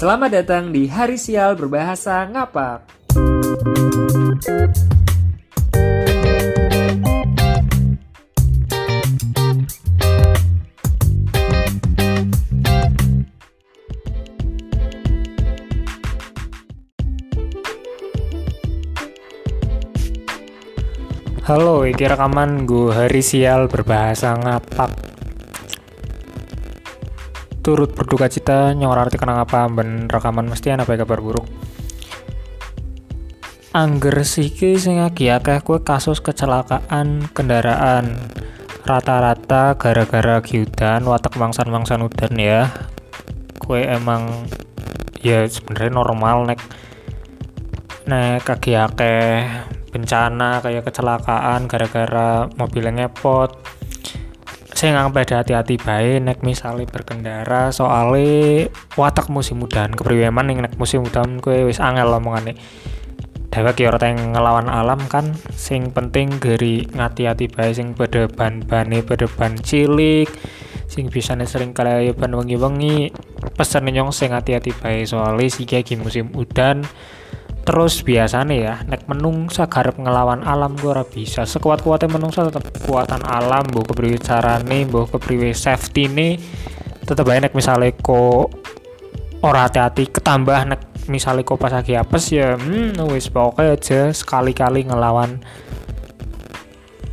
Selamat datang di Hari Sial Berbahasa Ngapak. Halo, iki rekaman gue hari sial berbahasa ngapak. Turut berduka cita nyor arti kenang apa ben rekaman mesti ana kabar buruk. Angger siki sing akeh kue kasus kecelakaan kendaraan. Rata-rata gara-gara giudan watak mangsan-mangsan udan ya. Kue emang ya sebenarnya normal nek nek kaki bencana kayak kecelakaan gara-gara mobilnya ngepot nggak pada hati-hati baik nek misalnya berkendara soalnya watak musim udan kepriweman nih nek musim udan kue wis angel omongan nih Dewek ya yang ngelawan alam kan sing penting dari ngati-hati baik sing pada ban-bane pada ban cilik sing bisa sering kali ban wengi-wengi. Pesen nyong sing hati-hati baik soalnya sih musim udan terus biasanya ya nek menungsa garap ngelawan alam gue ora bisa. Sekuat kuatnya menungsa tetap kekuatan alam bu kepriwe carane bu kepriwe safety nih tetap banyak misalnya ko ora hati-hati ketambah nek misalnya ko pas lagi apes ya hmm wis pokoknya aja sekali-kali ngelawan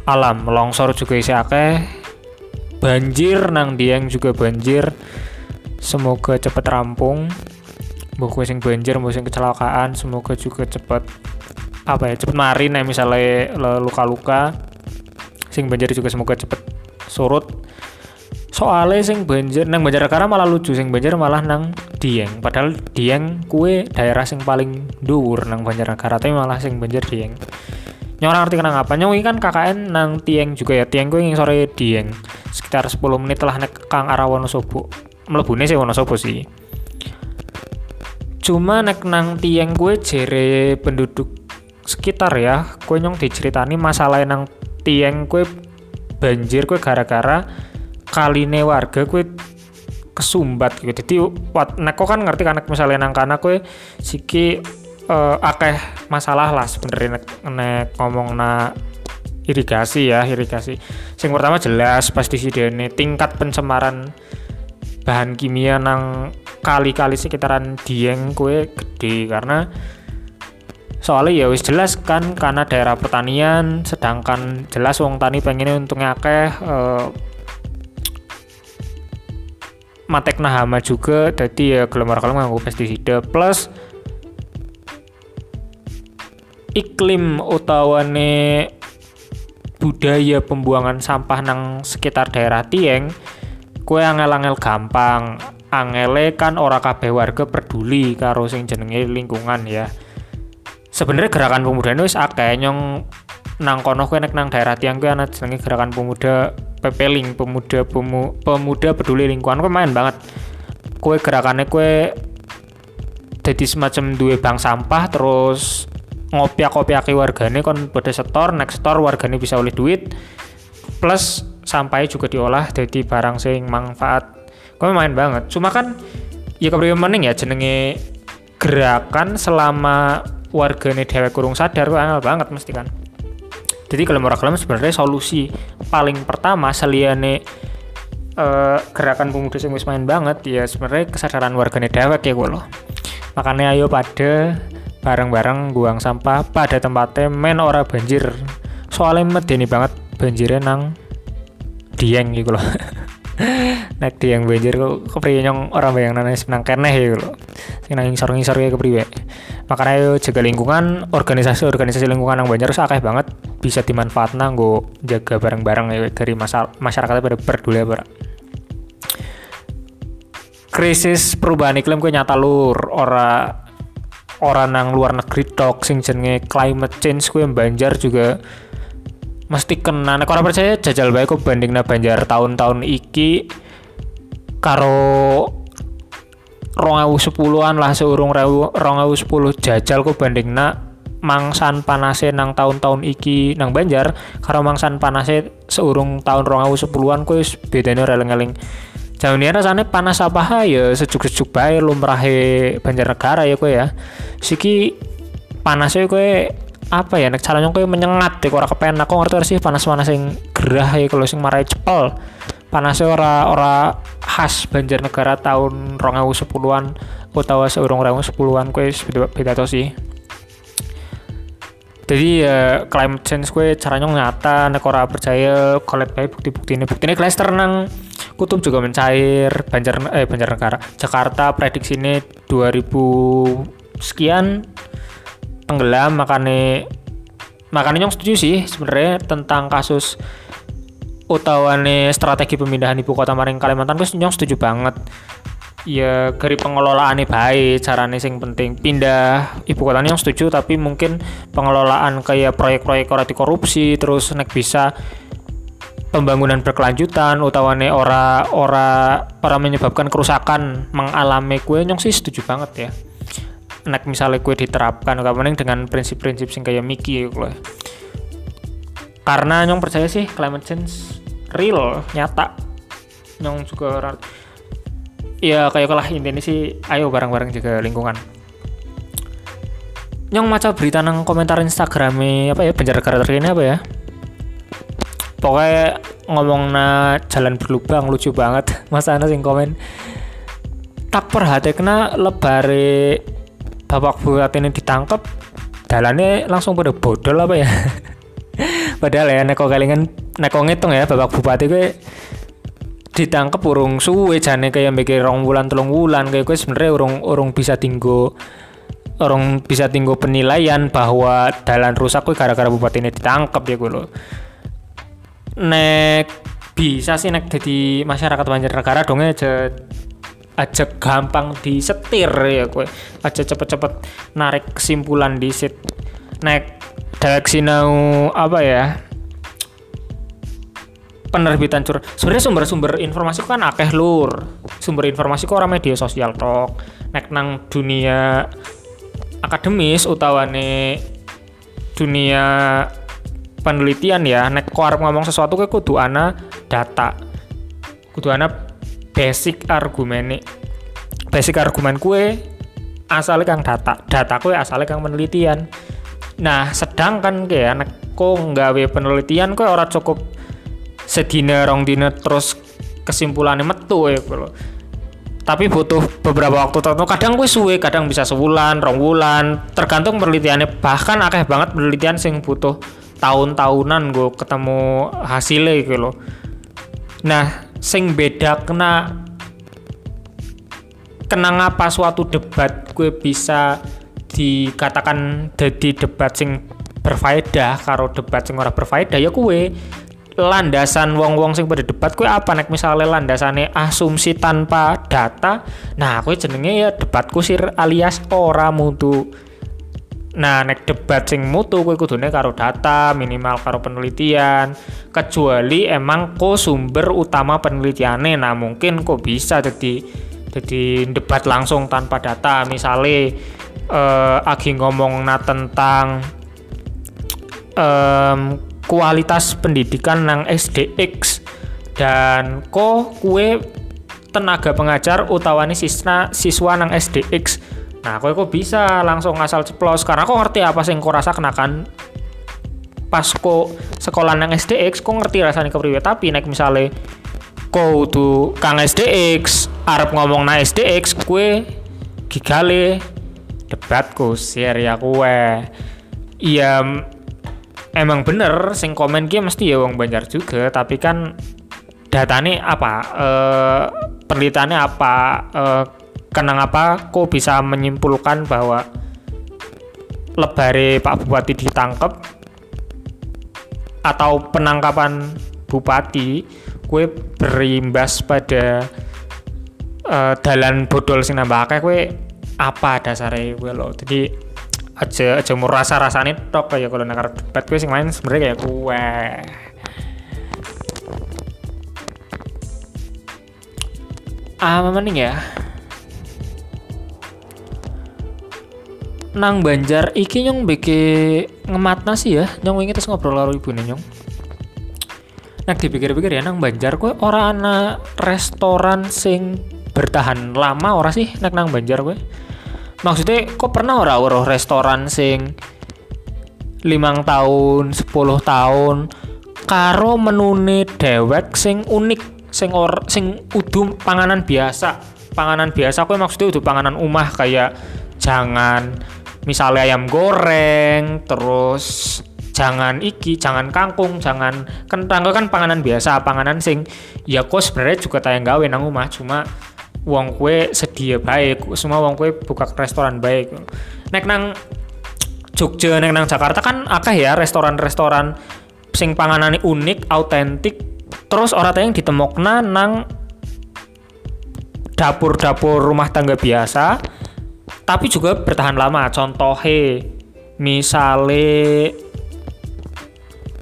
alam. Longsor juga isi akeh. Banjir nang dieng juga banjir. Semoga cepet rampung mbok sing banjir mbok sing kecelakaan semoga juga cepet apa ya cepet mari nih misalnya luka-luka. Sing banjir juga semoga cepet surut. Soalnya sing banjir nang banjir karena malah lucu sing banjir malah nang dieng. Padahal dieng kue daerah sing paling dhuwur nang banjir tapi malah sing banjir dieng. Nyorang arti kenang apa. Nyong kan KKN nang tieng juga ya. Tieng yang sore dieng. Sekitar 10 menit lah nek kang arah Wonosobo melebune sih Wonosobo sih cuma nek nang tiang gue jere penduduk sekitar ya gue nyong diceritani masalah nang tiang gue banjir gue gara-gara kaline warga gue kesumbat gitu. Jadi wat neko kan ngerti kan misalnya nang kana gue siki uh, akeh masalah lah sebenarnya nek, nek ngomong na irigasi ya irigasi. Yang pertama jelas pasti sih tingkat pencemaran bahan kimia nang kali-kali sekitaran Dieng kue gede karena soalnya ya wis jelas kan karena daerah pertanian sedangkan jelas wong tani pengennya untungnya akeh uh, matek hama juga jadi ya gelemar gelem nganggo pestisida. Plus iklim utawane budaya pembuangan sampah nang sekitar daerah Tieng kue angel-angel gampang. Angele kan ora kabeh warga peduli karo sing jenenge lingkungan ya. Sebenarnya gerakan pemuda wis akeh. Nyong nang kono kowe nek nang daerah tiang kuwi ana jenenge gerakan pemuda pepeling pemuda pemu, pemuda peduli lingkungan. Kowe main banget. Kowe gerakannya kowe jadi semacam dua bank sampah terus ngopiak-ngopiaki wargane kon pada setor next store wargane bisa oleh duit. Plus sampai juga diolah jadi barang sing manfaat. Kau main banget. Cuma kan ya kepriwe mending ya jenenge gerakan selama warganya dewek kurung sadar kok angel banget mesti kan. Jadi kalau mau reklam sebenarnya solusi paling pertama seliane uh, gerakan pemuda sing main banget ya sebenarnya kesadaran warganya dewek ya gue loh makanya ayo pada bareng-bareng buang sampah pada tempatnya men ora banjir. Soalnya medeni banget banjirnya nang dieng gitu loh. Nek yang banjir kok kepriye nyong? Orang bayang nana senang keneh ya lo sing nang ngisor ngisor ya kepriye. Makanya yo jaga lingkungan organisasi organisasi lingkungan yang banjir akeh banget. Bisa dimanfaatkan nggo jaga bareng-bareng ya dari masyarakatnya pada peduli ya krisis perubahan iklim gue nyata lur ora orang nang luar negeri sing jenenge climate change gue banjar juga mesti kena. Nek ora percaya jajal bae kok bandingna Banjar. Tahun-tahun iki karo sepuluhan lah seurung sepuluh jajal kok bandingna mangsan panase nang tahun-tahun iki nang Banjar. Karo mangsan panase seurung tahun sepuluhan kok wis bedane ora eling Jauh ini rasanya panas apa ya sejuk-sejuk bae lumrahe Banjarnegara ya kowe ya. Siki panasnya kowe apa ya nek caranya kowe menyengat deh ora kepen aku ngerti sih panas-panas yang gerah ya kalau sing marai cepel panasnya ora ora khas Banjarnegara tahun 2010-an utawa seurung 2010-an kowe beda, beda to sih. Jadi ya climate change kue caranya nyata nek ora percaya kolek bae bukti-bukti ini bukti ini klaster nang kutub juga mencair Banjar eh Banjarnegara. Jakarta prediksi ini 2000 sekian tenggelam makanya makanya yang setuju sih sebenarnya tentang kasus utawane strategi pemindahan ibu kota maring Kalimantan. Gue nyong setuju banget. Ya dari pengelolaan baik caranya sing penting. Pindah ibu kota yang setuju tapi mungkin pengelolaan kayak proyek-proyek ora korupsi terus nek bisa pembangunan berkelanjutan utawane ora ora ora menyebabkan kerusakan mengalami kue nyong sih setuju banget ya nek misalnya kue diterapkan mending dengan prinsip-prinsip sing kayak Miki ya kue karena nyong percaya sih climate change real nyata. Nyong juga ya kayak kalah intinya sih ayo bareng-bareng juga lingkungan. Nyong maca berita nang komentar Instagramnya apa ya penjara ini apa ya? Pokoknya ngomong na jalan berlubang lucu banget. Mas Ana sing komen tak perhati kena lebare bapak buat ini ditangkap dalannya langsung pada bodol apa ya? Padahal ya neko kalingan neko ngitung ya bapak bupati gue ditangkap urung suwe jane kayak mikir rong bulan telung bulan kayak gue sebenarnya urung urung bisa tinggu orang bisa tinggu penilaian bahwa dalan rusak gue gara-gara bupati ini ditangkap ya gue lo nek bisa sih nek jadi masyarakat Banjarnegara dong aja aja gampang disetir ya gue aja cepet-cepet narik kesimpulan di sit. Naik dari sinau apa ya? Penerbitan cur sebenarnya sumber-sumber informasi kan akeh lur. Sumber informasi kok orang media sosial tok. Nek nang dunia akademis utawane dunia penelitian ya nek arep ngomong sesuatu kayak kudu ana data. Kudu ana basic argumen basic argumen kue asalnya kang data data kue asalnya kang penelitian. Nah sedangkan kayak anak kok nggawe penelitian kue orang cukup sedina rong dina terus kesimpulannya metu ya kalau tapi butuh beberapa waktu tertentu. Kadang gue suwe kadang bisa sebulan rong bulan. Tergantung penelitiannya. Bahkan akeh banget penelitian sing butuh tahun-tahunan gue ketemu hasilnya gitu loh nah sing beda kena kena ngapa suatu debat gue bisa dikatakan jadi debat sing berfaedah karo debat sing ora berfaedah ya kue landasan wong-wong sing pada debat kue apa? Nek misalnya landasane asumsi tanpa data nah kue jenenge ya debatku sir alias ora mutu Nah, nek debat sing mutu kuwi kudune karo data, minimal karo penelitian. Kecuali emang ko sumber utama penelitiannya. Nah, mungkin kok bisa jadi jadi debat langsung tanpa data. Misalnya eh, agi ngomong na tentang um, kualitas pendidikan nang SDX dan kok kue tenaga pengajar utawani siswa siswa nang SDX Nah, aku kok bisa langsung asal ceplos? Karena aku ngerti apa sih kok rasa kenakan pas kok sekolah nang SDX kok ngerti rasanya kepriwe. Tapi naik misalnya kau tuh kang SDX Arab ngomong na SDX kue gigale debatku share ya kue iya emang bener sing komen kia mesti ya wong Banjar juga tapi kan datanya apa eh penelitiannya apa eh, kenapa kok bisa menyimpulkan bahwa lebare Pak Bupati ditangkap atau penangkapan Bupati kue berimbas pada uh, dalan bodol sing nambah akeh kue apa dasarnya kue lo? Jadi aja aja mau rasa rasanya tok kayak kalau nakar debat kue sing main sebenarnya kayak kue. Ah mending ya nang Banjar iki nyong beke ngematna sih ya? Nyong ingin terus ngobrol karo ibu nyong. Nek dipikir-pikir ya nang Banjar kowe ora ana restoran sing bertahan lama ora sih nek nang Banjar kowe maksudnya kok pernah ora weruh restoran sing limang tahun 10 tahun karo menune dewek sing unik sing or sing udu panganan biasa? Panganan biasa kowe maksudnya udu panganan umah kayak jangan misalnya ayam goreng terus jangan iki jangan kangkung jangan kentang. Kan panganan biasa panganan sing ya kok sebenarnya juga tayang gawe nang omah cuma wong kue sedia baik semua wong kue buka restoran baik. Nek nang Jogja nek nang Jakarta kan akeh ya restoran-restoran sing panganane unik autentik. Terus orang tayang ditemokna nang dapur-dapur rumah tangga biasa tapi juga bertahan lama. Contohnya misale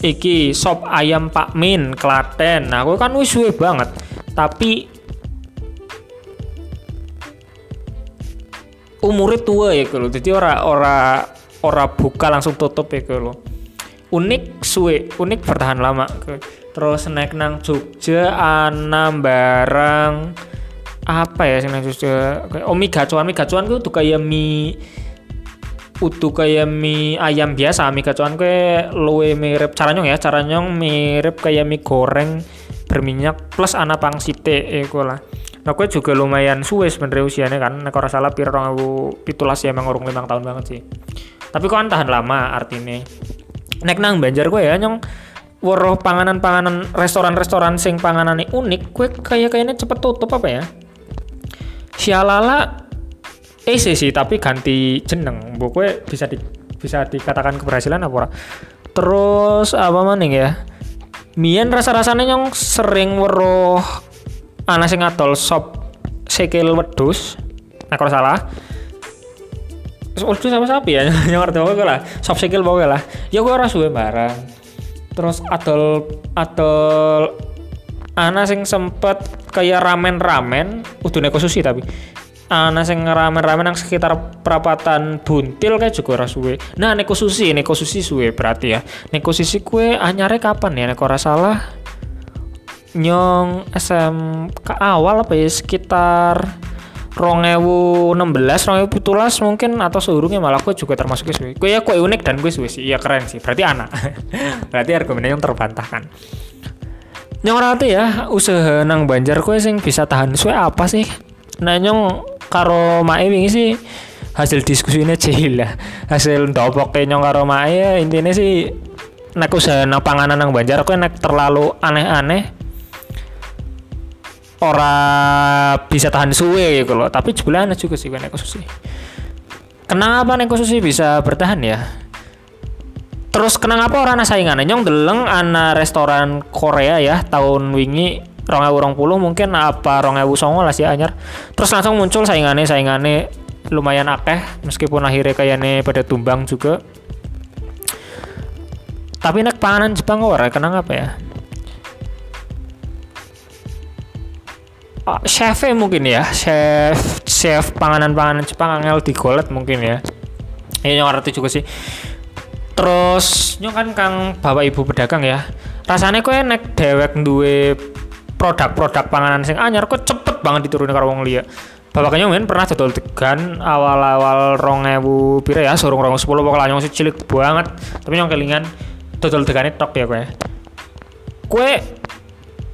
iki sop ayam Pak Min Klaten. Nah aku kan wis suwe banget. Tapi umurnya tua ya kalau jadi ora ora ora buka langsung tutup ya kalau unik suwe unik bertahan lama terus naik nang Jogja anam barang apa ya sih nang Jogja Omi gacuan, mie gacuan tuh kayak mie utuh kayak mie ayam biasa. Mie gacuan kayak luwe mirip cara nyong ya cara nyong mirip kayak mie goreng berminyak plus anak pangsite eko lah. Nah gue juga lumayan suwe sebenarnya usianya kan. Nek ora salah piro aku pitulas ya emang urung limang tahun banget sih. Tapi kok tahan lama artinya nek nang Banjar gue ya nyong weruh panganan-panganan restoran-restoran sing panganan unik gue kayak kayaknya cepet tutup apa ya Sialala eh sih tapi ganti jeneng. Gue bisa di bisa dikatakan keberhasilan apa ora? Terus apa maning ya? Mian rasa-rasanya yang sering weruh anak sing ngatol sop sekil wedus nah kalau salah. Wedus sama sapi ya? Yang ngerti apa lah? Sop sekil bawa lah? Ya gue rasa gue barang. Terus atol atol anak sing sempet kayak ramen-ramen udah neko sushi tapi. Ana sing rame-rame nang sekitar perapatan Buntil kayak juga ora. Nah, neko susi, neko susi suwe berarti ya. Neko susi kue anyare kapan ya? Neko ora salah nyong ke awal apa ya? Sekitar rongewu 16 rongewu pitulas mungkin atau seurungnya malah gue juga termasuk suwe. Gue ya gue unik dan gue suwe sih. Iya keren sih. Berarti anak. Berarti argumennya yang terbantahkan nyong rata ya usaha nang banjar gue sing bisa tahan. Suwe apa sih? Nah nyong karo mae wingi sih hasil diskusi ini lah. Hasil ndopok nyong karo mae ya, intinya sih nek usaha nang panganan nang Banjar aku nek terlalu aneh-aneh ora bisa tahan suwe gitu loh. Tapi jebulane juga sih nek sushi kenapa nek sushi bisa bertahan ya terus kenapa orang saingan? Nyong deleng ana restoran Korea ya tahun wingi rong puluh mungkin apa rong ewu songo lah sih anyar. Terus langsung muncul saingannya saingannya lumayan akeh meskipun akhirnya kayaknya pada tumbang juga. Tapi nek panganan Jepang ora kenang apa ya? Oh, chef mungkin ya chef chef panganan-panganan Jepang angel digolet mungkin ya. Ini yang ngerti juga sih terus nyong kan kang bapak ibu pedagang ya. Rasanya kok nek dewek duwe produk-produk panganan sing anyar kok cepet banget diturunin karo wong liya. Bapaknya mungkin pernah dodol degan awal-awal rong ewu pira ya sorong rong sepuluh pokoknya nyong cilik banget. Tapi nyong kelingan dodol degan tok ya kue kue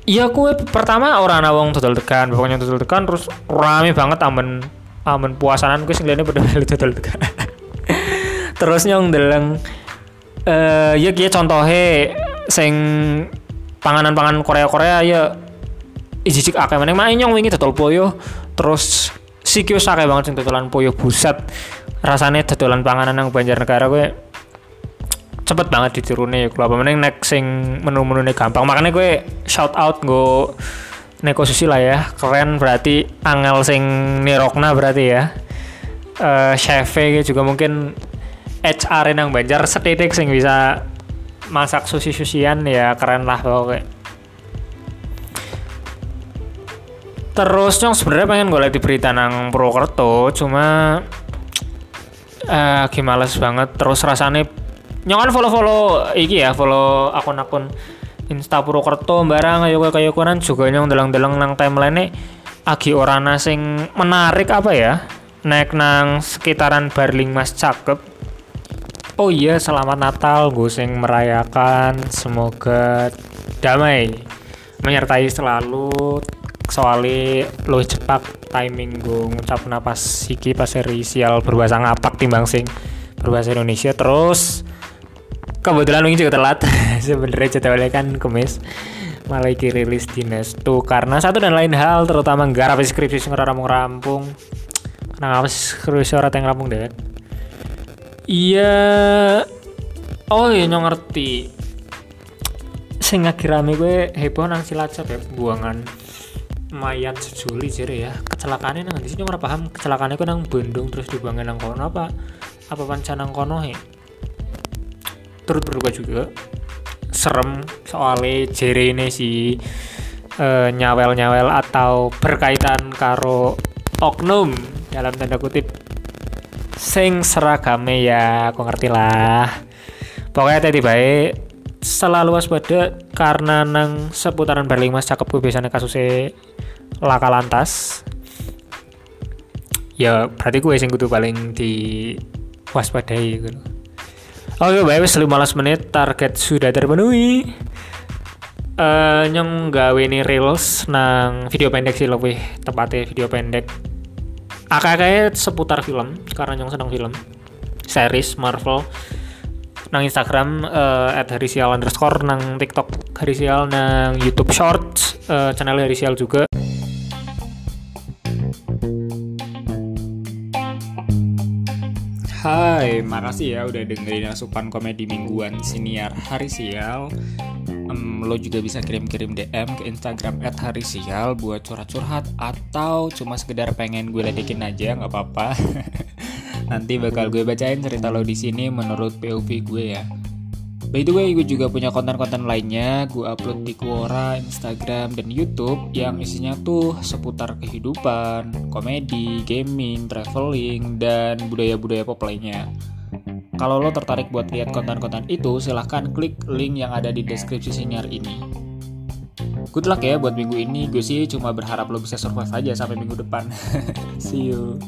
iya kue pertama orang awong dodol degan pokoknya dodol degan terus rame banget aman aman puasanan kue sing pada beli dodol degan. Terus nyong deleng eh uh, ya kia contohnya sing panganan-panganan Korea-Korea ya ijik akeh. Main nyong wingi dodol poyo terus sikio akeh banget sing dodolan poyo buset. Rasane dodolan panganan nang Banjarnegara gue cepet banget diturune. Kalau apa? Meneng nek sing menu-menu gampang. Makanya gue shout out gue neko susi lah ya. Keren berarti angel sing nirokna berarti ya. Uh, chef juga mungkin HR nang Banjar setetik sing bisa masak sushi-sushian ya keren lah pokoknya. Terus nyong sebenarnya pengen gue di berita nang Purwokerto cuma eh uh, males banget. Terus rasanya nyong kan follow follow iki ya follow akun-akun Insta Purwokerto barang ayo kayak konan juga yang deleng-deleng nang timeline agi orana sing menarik apa ya naik nang sekitaran Barling Mas cakep oh iya selamat Natal gue sing merayakan. Semoga damai menyertai selalu. Soalnya lo cepat timing gue ngucap napas siki pas sial berbahasa ngapak timbang sing berbahasa Indonesia. Terus kebetulan ini juga telat. Sebenarnya jadwalnya kan kemis malah iki rilis di Nestu karena satu dan lain hal terutama garap skripsi sing ora rampung. Kenapa skripsi ora teng rampung deh iya. Oh iya nyong ngerti. Sing rame gue heboh nang cilacap ya buangan mayat sejuli jadi ya. Kecelakaannya nang di sini orang paham kecelakaannya gue nang Bandung terus dibuangin nang kono apa apa panca nang kono he? Turut berduka juga. Serem soalnya jere ini si uh, nyawel-nyawel atau berkaitan karo oknum dalam tanda kutip sing seragame ya aku ngerti lah pokoknya tadi baik selalu waspada karena nang seputaran Barling Mas cakep gue biasanya kasusnya laka lantas ya berarti gue sing kudu paling di waspadai gitu Oke, baik wis 15 menit target sudah terpenuhi. Uh, nyong gawe ini reels nang video pendek sih lebih tepatnya video pendek. Akak seputar film karena nyong seneng film. Series Marvel nang Instagram uh, at harisial underscore nang TikTok harisial nang YouTube Shorts uh, channel harisial juga Hai, makasih ya udah dengerin asupan komedi mingguan siniar hari sial. Um, lo juga bisa kirim-kirim DM ke Instagram @harisial buat curhat-curhat atau cuma sekedar pengen gue ledekin aja nggak apa-apa. Nanti bakal gue bacain cerita lo di sini menurut POV gue ya. By the way, gue juga punya konten-konten lainnya, gue upload di Quora, Instagram, dan Youtube yang isinya tuh seputar kehidupan, komedi, gaming, traveling, dan budaya-budaya pop lainnya. Kalau lo tertarik buat lihat konten-konten itu, silahkan klik link yang ada di deskripsi siniar ini. Good luck ya buat minggu ini, gue sih cuma berharap lo bisa survive aja sampai minggu depan. See you.